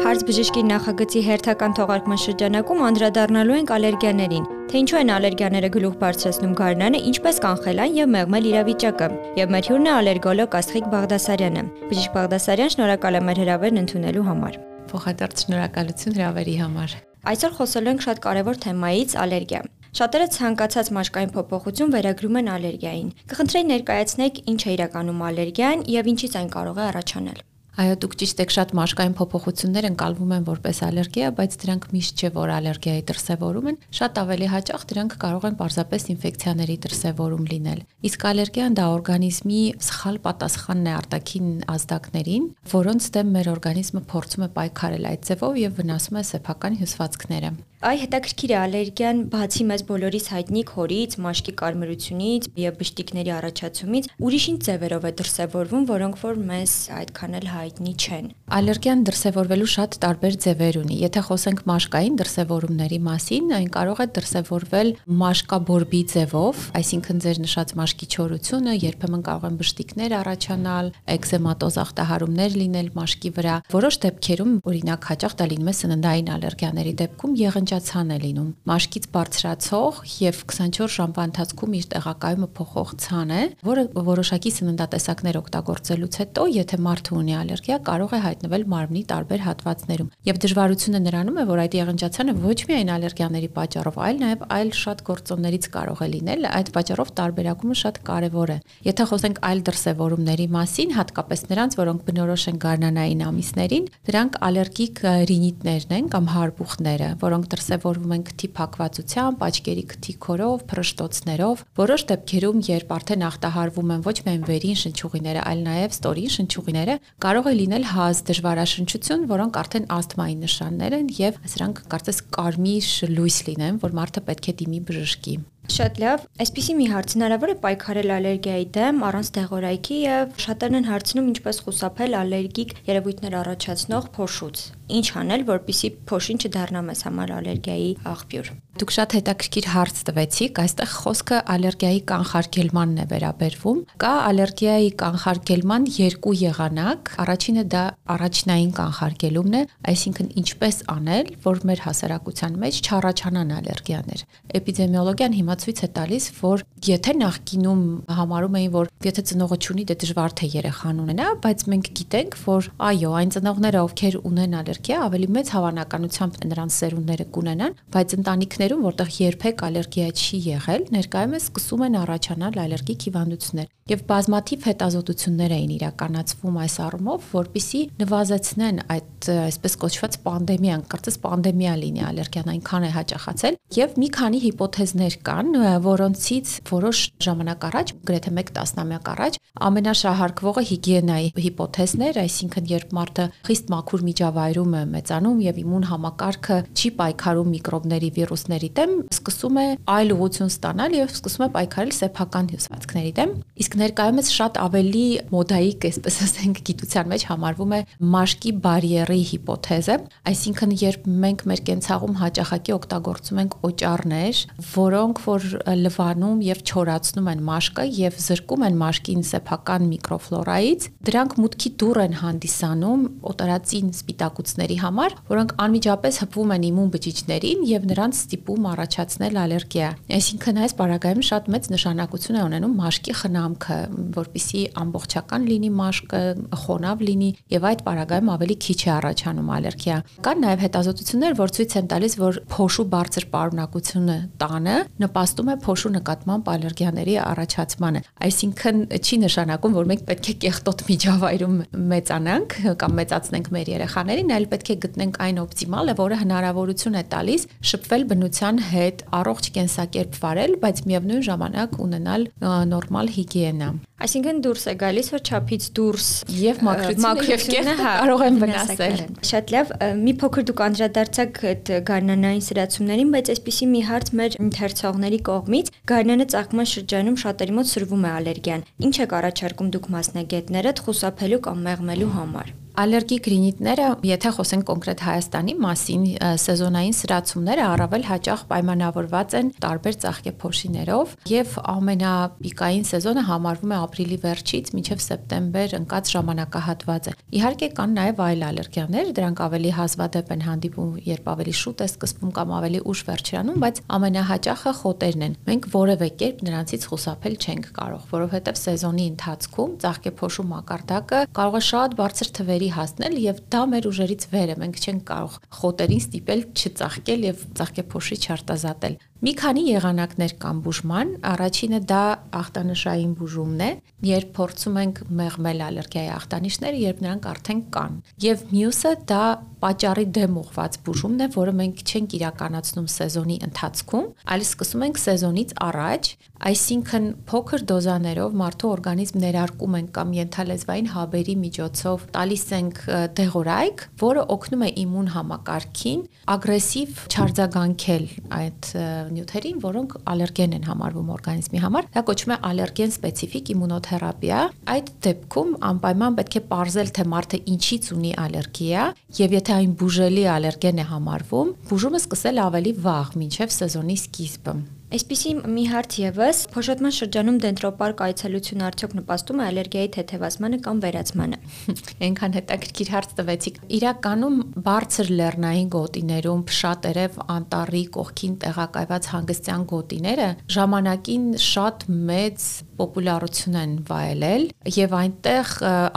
Հարց բժշկի նախագծի հերթական թողարկման շրջանակում անդրադառնալու ենք ալերգիաներին, թե ինչու են ալերգիաները գլուխ բարձրացնում գարնանը, ինչպես կանխել այն եւ մեղմել իրավիճակը։ Եվ մեր հյուրն է ալերգոլոգ Աստղիկ Բաղդասարյանը։ Բժիշկ Բաղդասարյան, շնորհակալ եմ հրավերն ընդունելու համար։ Փոխադարձ շնորհակալություն հրավերի համար։ Այսօր խոսելու ենք շատ կարևոր թեմայից՝ ալերգիա։ Շատերը ցանկացած մաշկային փոփոխություն վերագրում են ալերգիային։ Կխնդրեի ներկայացնեք ինչ է իրականում ալերգիան եւ ինչից այն կարող է առաջանալ։ Այո, դուք ճիշտ եք, շատ մաշկային փոփոխություններ ընկալվում են որպես ալերգիա, բայց դրանք միշտ չէ, որ ալերգիայի դրսևորում են, շատ ավելի հաճախ դրանք կարող են պարզապես ինֆեկցիաների դրսևորում լինել։ Իսկ ալերգիան դա օրգանիզմի սխալ պատասխանն է արտաքին ազդակներին, որոնց դեմ մեր օրգանիզմը փորձում է պայքարել այդ ձևով եւ վնասում է սեփական հյուսվածքները։ Այ հետաքրքիր է ալերգիան բացի մեզ բոլորիս հայտնի քորից, մաշկի կարմրությունից եւ բշտիկների առաջացումից, ուրիշ ինչ ձևերով է դրսևորվում, որոնք որ մեզ այդքան էլ հայտնի չեն։ Ալերգիան դրսևորվելու շատ տարբեր ձևեր ունի։ Եթե խոսենք մաշկային դրսևորումների մասին, այն կարող է դրսևորվել մաշկաբորբի ձևով, այսինքն ձեր նշած մաշկի չորությունը, երբեմն կարող են բշտիկներ առաջանալ, էկզեմատոզ ախտահարումներ լինել մաշկի վրա։ Որոշ դեպքերում, օրինակ, հաճախ դա լինում է սննդային ալերգիաների դեպքում եղն կանչացան է լինում։ Մաշկից բարձրացող եւ 24 ժամվա ընթացքում իր տեղակայումը փոխող ցան է, որը որոշակի սննդատեսակներ օգտագործելուց հետո, եթե մարդը ունի ալերգիա, կարող է հայտնվել մարմնի տարբեր հատվածներում։ Եվ դժվարությունը նրանում է, որ այդ եղնջացանը ոչ միայն ալերգիաների պատճառով, այլ նաեւ այլ շատ գործոններից կարող է լինել, այդ պատճառով տարբերակումը շատ կարեւոր է։ Եթե խոսենք այլ դրսևորումների մասին, հատկապես նրանց, որոնք բնորոշ են գարնանային ամիսներին, դրանք ալերգիկ ռինիտներն են կամ հարբուխները, որոնք դրսևորվում են քթի փակվածությամբ, աչքերի քթի քորով, փրշտոցներով։ Որոշ դեպքերում, երբ արդեն ախտահարվում են ոչ միայն վերին շնչուղիները, այլ նաև ստորին շնչուղիները, կարող է լինել հազ դժվարաշնչություն, որոնք արդեն ասթմայի նշաններ են եւ սրանք կարծես կարմիր լույս լինեն, որ մարդը պետք է դիմի բժշկի։ Շատ լավ։ Այսպեսի մի հարց հնարավոր է պայքարել ալերգիայի դեմ առանց դեղորայքի եւ շատերն են հարցնում ինչպես խուսափել ալերգիկ երևույթներ առաջացնող փոշուց։ Ինչ անել, որpիսի փոշին չդառնա մեզ համար ալերգիայի աղբյուր։ Դուք շատ հետաքրքիր հարց տվեցիք, այստեղ խոսքը ալերգիայի կանխարգելմանն է վերաբերվում։ Կա ալերգիայի կանխարգելման երկու եղանակ։ Առաջինը դա առաջնային կանխարգելումն է, այսինքն ինչպես անել, որ մեր հասարակության մեջ չառաջանան ալերգիաներ։ Էպիդեմիոլոգիան հիմա ցույց է տալիս, որ եթե նախկինում համարում էին, որ եթե ծնողը ունի, դե դժվար թե երեխան ունենա, բայց մենք գիտենք, որ այո, այն ծնողները, ովքեր ունեն ալերգիա, ավելի մեծ հավանականությամբ նրանց սերունդները կունենան, բայց ընտանիքներում, որտեղ երբեք ալերգիա չի եղել, ներկայումս սկսում են առաջանալ ալերգիկ հիվանդություններ եւ բազմաթիվ հետազոտություններ էին իրականացվում այս առումով, որpիսի նվազեցնեն այդ այսպես կոչված պանդեմիան, կարծես պանդեմիա լինի ալերգիան այնքան է հաճախացել եւ մի քանի հիպոթեզներ կան, որոնցից որոշ ժամանակ առաջ, գրեթե 1 տասնամյակ առաջ, ամենաշահարկվողը հիգիենայի հիպոթեզներ, այսինքն երբ մարդը խիստ մաքուր միջավայրում է մեծանում եւ իմուն համակարգը չի պայքարում միկրոբների, վիրուսների դեմ, սկսում է այլ ուղություն ստանալ եւ սկսում է պայքարել սեփական հյուսվածքների դեմ։ Իսկ ներկայումս շատ ավելի մոդայիկ, այսպես ասենք, գիտության մեջ համարվում է մաշկի բարիերի հիպոթեզը, այսինքն երբ մենք մեր կենցաղում հաճախակի օգտագործում ենք օճառներ, որոնք որ լվանում եւ չորացնում են մաշկը եւ զրկում են մաշկին սեփական միկրոֆլորայից, դրանք մուտքի դուռ են հանդիսանում օտարածին սպիտակուցների համար, որոնք անմիջապես հպվում են իմուն բջիջներին եւ նրանց ստիպում առաջացնել ալերգիա։ Այսինքն այս բարակայում շատ մեծ նշանակություն է ունենում մաշկի խնամքը որpիսի ամբողջական լինի մաշկը, խոնավ լինի եւ այդ պարագայում ավելի քիչ է առաջանում ալերգիա։ Կան նաեւ հետազոտություններ, որ ցույց են տալիս, որ փոշու բարձր պարունակությունը տանը նպաստում է փոշու նկատմամբ ալերգիաների առաջացմանը։ Այսինքն չի նշանակում, որ մենք պետք է կեղտոտ միջավայրում մեծանանք կամ մեծացնենք մեր երեխաներին, այլ պետք է գտնենք այն օպտիմալը, որը հնարավորություն է տալիս շփվել բնության հետ, առողջ կենսակերպ վարել, բայց միևնույն ժամանակ ունենալ նորմալ հիգիեն մեկնա։ Այսինքն դուրս է գալիս, որ չափից դուրս եւ մակրությունը հա, կարող են վնասել։ Շատ լավ, մի փոքր դուք անդրադարձակ այդ գարնանային սրացումներին, բայց այսպեսի մի հարց մեր ընթերցողների կողմից. գարնանը ծաղկման շրջանում շատերի մոտ սրվում է ալերգիան։ Ինչ է առաջարկում դուք մասնագետները խուսափելու կամ մեղմելու համար։ Ալերգիկ ռինիտները, եթե խոսենք կոնկրետ Հայաստանի մասին, սեզոնային սրացումները առավել հաճախ պայմանավորված են տարբեր ծաղկեփոշիներով եւ ամենապիկային սեզոնը համարվում է ապրիլի վերջից մինչեւ սեպտեմբեր ընկած ժամանակահատվածը։ Իհարկե կան նաեւ այլ ալերգիաներ, դրանք ավելի հազվադեպ են հանդիպում, երբ ավելի շուտ է սկսվում կամ ավելի ուշ վերջանում, բայց ամենահաճախը խոտերն են։ Մենք որևէ կերպ նրանցից խուսափել չենք կարող, որովհետեւ սեզոնի ընթացքում ծաղկեփոշու մակարդակը կարող է շատ բարձր թվերի հասնել եւ դա մեր ուժերից վեր է։ Մենք չենք կարող խոտերին ստիպել չծաղկել եւ ծաղկեփոշի չարտազատել։ Մի քանի եղանակներ կան բուժման։ Առաջինը դա ախտանշային բուժումն է, երբ փորձում ենք մեղմել ալերգիայի ախտանիշները, երբ նրանք արդեն կան։ Եվ մյուսը դա պատճառի դեմ ուղված բուժումն է, որը մենք չենք իրականացնում սեզոնի ընթացքում, այլ սկսում ենք սեզոնից առաջ, այսինքն փոքր դոզաներով մարդու օրգանիզմ ներարկում ենք կամ ենթալեզվային հաբերի միջոցով տալիս ենք դեղորայք, որը օգնում է իմուն համակարգին ագրեսիվ չարձագանքել այդ նյութերին, որոնք ալերգեն են համարվում օրգանիզմի համար։ Դա կոչվում է ալերգեն սպეციფիկ իմունոթերապիա։ Այդ դեպքում անպայման պետք է ողրել թե մարդը ինչից ունի ալերգիա, եւ եթե այն բուժելի ալերգեն է համարվում, բուժումը սկսել ավելի վաղ, մինչև սեզոնի սկիզբը։ Այսպիսի մի հարց եւս, փոշոտման շրջանում դենտրոպարկ այցելությունը արդյոք նպաստում է ալերգիայի թեթևացմանը կամ վերացմանը։ Այնքան հետաքրքիր հարց տվեցիք։ Իրականում բարձր լեռնային գոտիներում շատերև անտառի կողքին տեղակայված հանգստյան գոտիները ժամանակին շատ մեծ պոպուլարություն են վայելել եւ այնտեղ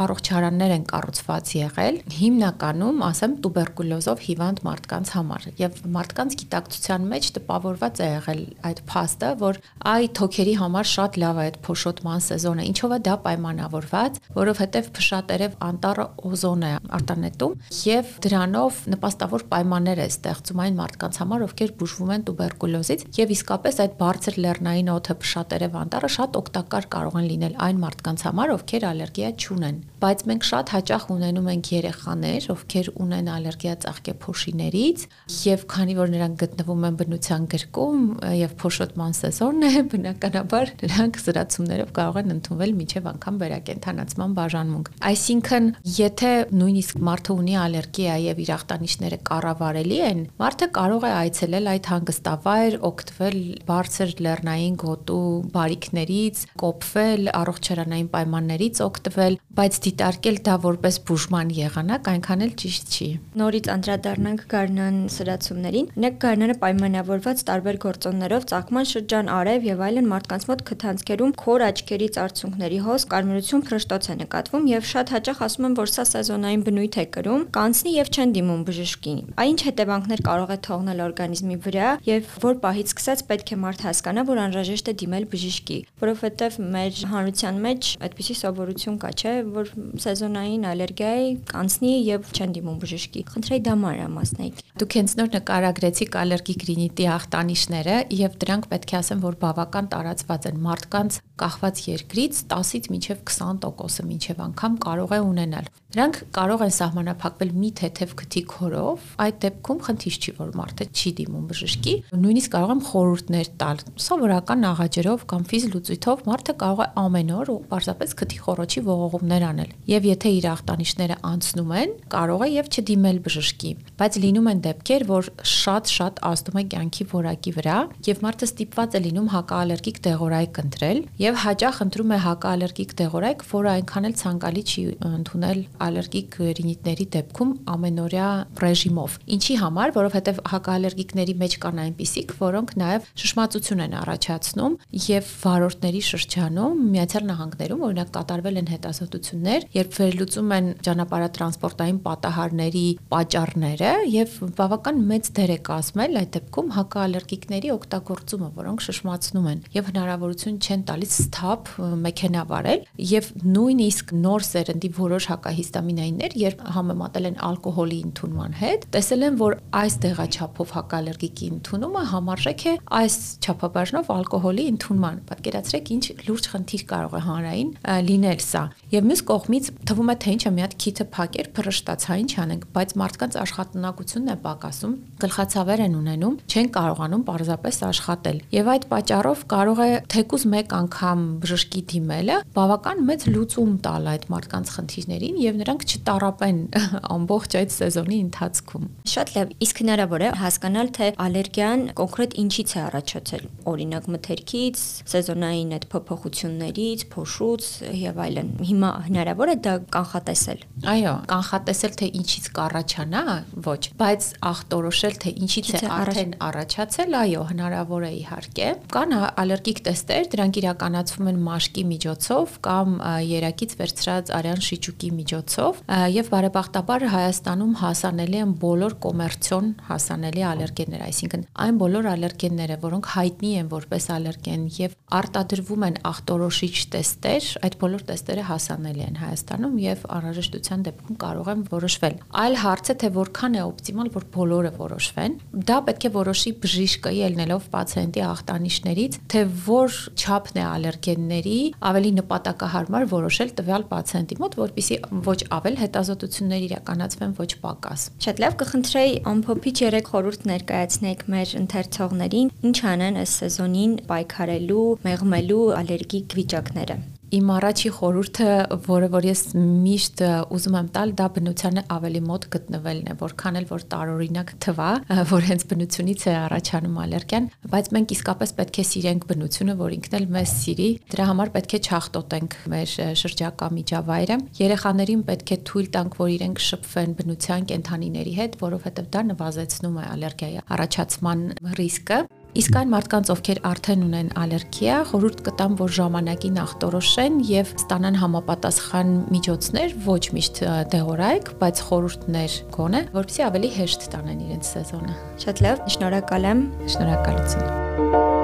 առողջարաններ են կառուցված եղել հիմնականում ասեմ տուբերկուլոզով հիվանդ մարդկանց համար եւ մարդկանց գիտակցության մեջ տպավորված է եղել այդ փաստը որ այ թոքերի համար շատ լավ է այդ փոշոտման սեզոնը ինչով է դա պայմանավորված որովհետեւ փշատերև անտառը օզոն է արտանետում եւ դրանով նպաստավոր պայմաններ է ստեղծում այն մարդկանց համար ովքեր բուժվում են տուբերկուլոզից եւ իսկապես այդ բարձր լեռնային օդը փշատերև անտառը շատ օգտակար օգտակար կարող են լինել այն մարդկանց համար, ովքեր ալերգիա չունեն։ Բայց մենք շատ հաճախ ունենում ենք երեխաներ, ովքեր ունեն ալերգիա ծաղկեփոշիներից, եւ քանի որ նրանք գտնվում են բնության գրկում եւ փոշոտման սեզոնն է, բնականաբար նրանք սրացումներով կարող են ընդունվել միջև անգամ վերակենդանացման բաժանմունք։ Այսինքն, եթե նույնիսկ մարդը ունի ալերգիա եւ իր ախտանիշները կառավարելի են, մարդը կարող է այցելել այդ հանգստավայր, օգտվել բարձր լեռնային գոտու բարիկներից, կոփվել, առողջարանային պայմաններից օգտվել, բայց դիտարկել դա որպես բուժման եղանակ այնքան էլ ճիշտ չի։ Նորից անդրադառնանք Գարնան սրացումներին։ Նեք Գարնանը պայմանավորված տարբեր գործոններով ցակման շրջան, արև եւ այլն մարդկանց մոտ քթանցքերում քոր աչքերից արցունքների հոս կարմրություն քրշտոց է նկատվում եւ շատ հաճախ ասում են, որ սա սեզոնային բնույթ է կրում, կանցնի եւ չեն դիմում բժշկին։ Այն հետևանքներ կարող է թողնել օրգանիզմի վրա եւ որ պահից սկսած պետք է մարդ հասկանա, որ անհրաժեշտ է դիմել բժշկի, որովհետեւ որովհետև մեր հանրության մեջ այդպիսի սովորություն կա, չէ, որ սեզոնային ալերգիայի կանցնի եւ չեն դիմում բժշկի։ Խնդրեի դա մանրամասնեիք։ Դուք հենց նոր նկարագրեցիք ալերգիկ ռինիտի ախտանիշները եւ դրանք պետք է ասեմ, որ բավական տարածված են մարդկանց կախված երկրից 10-ից մինչև 20%-ը մինչև անգամ կարող է ունենալ։ Դրանք կարող են սահմանափակվել մի թեթև քթի քորով, այդ դեպքում խնդիր չի, որ մարդը չի դիմում բժշկի, նույնիսկ կարող եմ խորհուրդներ տալ։ Սովորական աղաջերով կամ ֆիզ լուծույթով մարդը կարող է ամեն օր ու պարզապես քթի խորոչի ողողումներ անել։ Եվ եթե իր ախտանիշները անցնում են, կարող է եւ չդիմել բժշկի։ Բայց լինում են դեպքեր, որ շատ-շատ ազդում է կյանքի որակի վրա եւ մարդը ստիպված է լինում հակաալերգիկ դեղորայք ընտրել եւ հաճախ ընտրում է հակաալերգիկ դեղորայք, որը այնքան էլ ցանկալի չի ընդունել ալերգիկ ռինիտների դեպքում ամենօրյա ռեժիմով։ Ինչի համար, որովհետեւ հակաալերգիկների մեջ կան այնպիսիք, որոնք նաեւ շշմածություն են առաջացնում եւ վարորդների շրջանում Միացյալ Նահանգներում օրինակ կատարվել են հետազոտություններ, երբ վերլուծում են ճանապարհատրանսպորտային պատահարների պատճառները եւ բավական մեծ դեր է կազմել այդ դեպքում հակաալերգիկների օգտագործումը, որոնք շշմացնում են եւ հնարավորություն չեն տալիս սթափ մեքենա վարել եւ նույնիսկ նոր սերնդի որոշ հակահիստամինայիններ, երբ համեմատել են ալկոհոլի ընդունման հետ, տեսել են, որ այս դեղաչափով հակաալերգիկի ընդունումը համարժեք է այս չափաբաժնով ալկոհոլի ընդունման։ Պատկերացրեք ինչ լուրջ խնդիր կարող է հանրային լինել սա։ Եվ Մյուս կողմից թվում է թե ինչը մի հատ քիթը փակեր, փրշտացա ինչ անենք, բայց մարդկանց աշխատունակությունն է պակասում, գլխացավեր են ունենում, չեն կարողանում պարզապես աշխատել։ Եվ այդ պատճառով կարող է թեկուզ մեկ անգամ բժշկի դիմելը բավական մեծ լուծում տալ այդ մարդկանց խնդիրներին եւ նրանք չտարապեն ամբողջ այդ սեզոնի ընթացքում։ Շատ լավ, իսկ հնարավոր է հասկանալ թե ալերգիան կոնկրետ ինչից է առաջացել։ Օրինակ մթերքից, սեզոնային այդ փոփոխություններից, փոշուց եւ այլն։ Հիմա հնարավոր է դա կանխատեսել։ Այո, կանխատեսել թե ինչից կառաջանա, ոչ, բայց ախտորոշել թե ինչից է արդեն առաջացել, այո, հնարավոր է իհարկե։ Կան ալերգիկ տեստեր, դրանք իրականացվում են մաշկի միջոցով կամ երակից վերցրած արյան շիճուկի միջոցով եւ բարեբախտաբար Հայաստանում հասանելի են բոլոր կոմերցիոն հասանելի ալերգեններ, այսինքն այն բոլոր ալերգենները, որոնք հայտնի են որպես ալերգեն եւ արտադրվում են ախտորոշիչ տեստեր, այդ բոլոր տեստերը հասանելի են Հայաստանում եւ անհրաժեշտության դեպքում կարող են որոշվել։ Այլ հարց է թե որքան է օպտիմալ, որ բոլորը որոշվեն։ Դա պետք է որոշի բժիշկը ելնելով պացիենտի ախտանիշներից, թե որ չափն է ալերգենների ավելի նպատակահարմար որոշել տվյալ պացիենտի մոտ, որpիսի ոչ ավել հետազոտություններ իրականացվեն, ոչ պակաս։ Շատ լավ կխնդրեի ամփոփիչ երեք խորհուրդ ներկայացնեք մեր ընթերցողներին, ինչ անեն այս սեզոնին պայքարելու, մեղմելու ալերգիկ վիճակները իմ առաջի խորհուրդը, որը որ ես միշտ ուզում եմ տալ, դա բնությանը ավելի մոտ գտնվելն է, որքան էլ որ տարօրինակ թվա, որ հենց բնությունից է առաջանում ալերգիան, բայց մենք իսկապես պետք է սիրենք բնությունը, որ ինքն էլ մեզ սիրի։ Դրա համար պետք է չախտոտենք մեր շրջակա միջավայրը։ Երեխաներին պետք է թույլ տանք, որ իրենք շփվեն բնության կենթանիների հետ, որովհետև դա նվազեցնում է ալերգիայի առաջացման ռիսկը։ Իսկ այն մարդկանց, ովքեր արդեն ունեն ալերգիա, խորհուրդ կտամ, որ ժամանակին ախտորոշեն եւ ստանան համապատասխան միջոցներ, ոչ միշտ դեղորայք, բայց խորհուրդներ գոնե, որովհետեւ ավելի հեշտ տանեն իրենց սեզոնը։ Շատ լավ, շնորհակալ եմ։ Շնորհակալություն։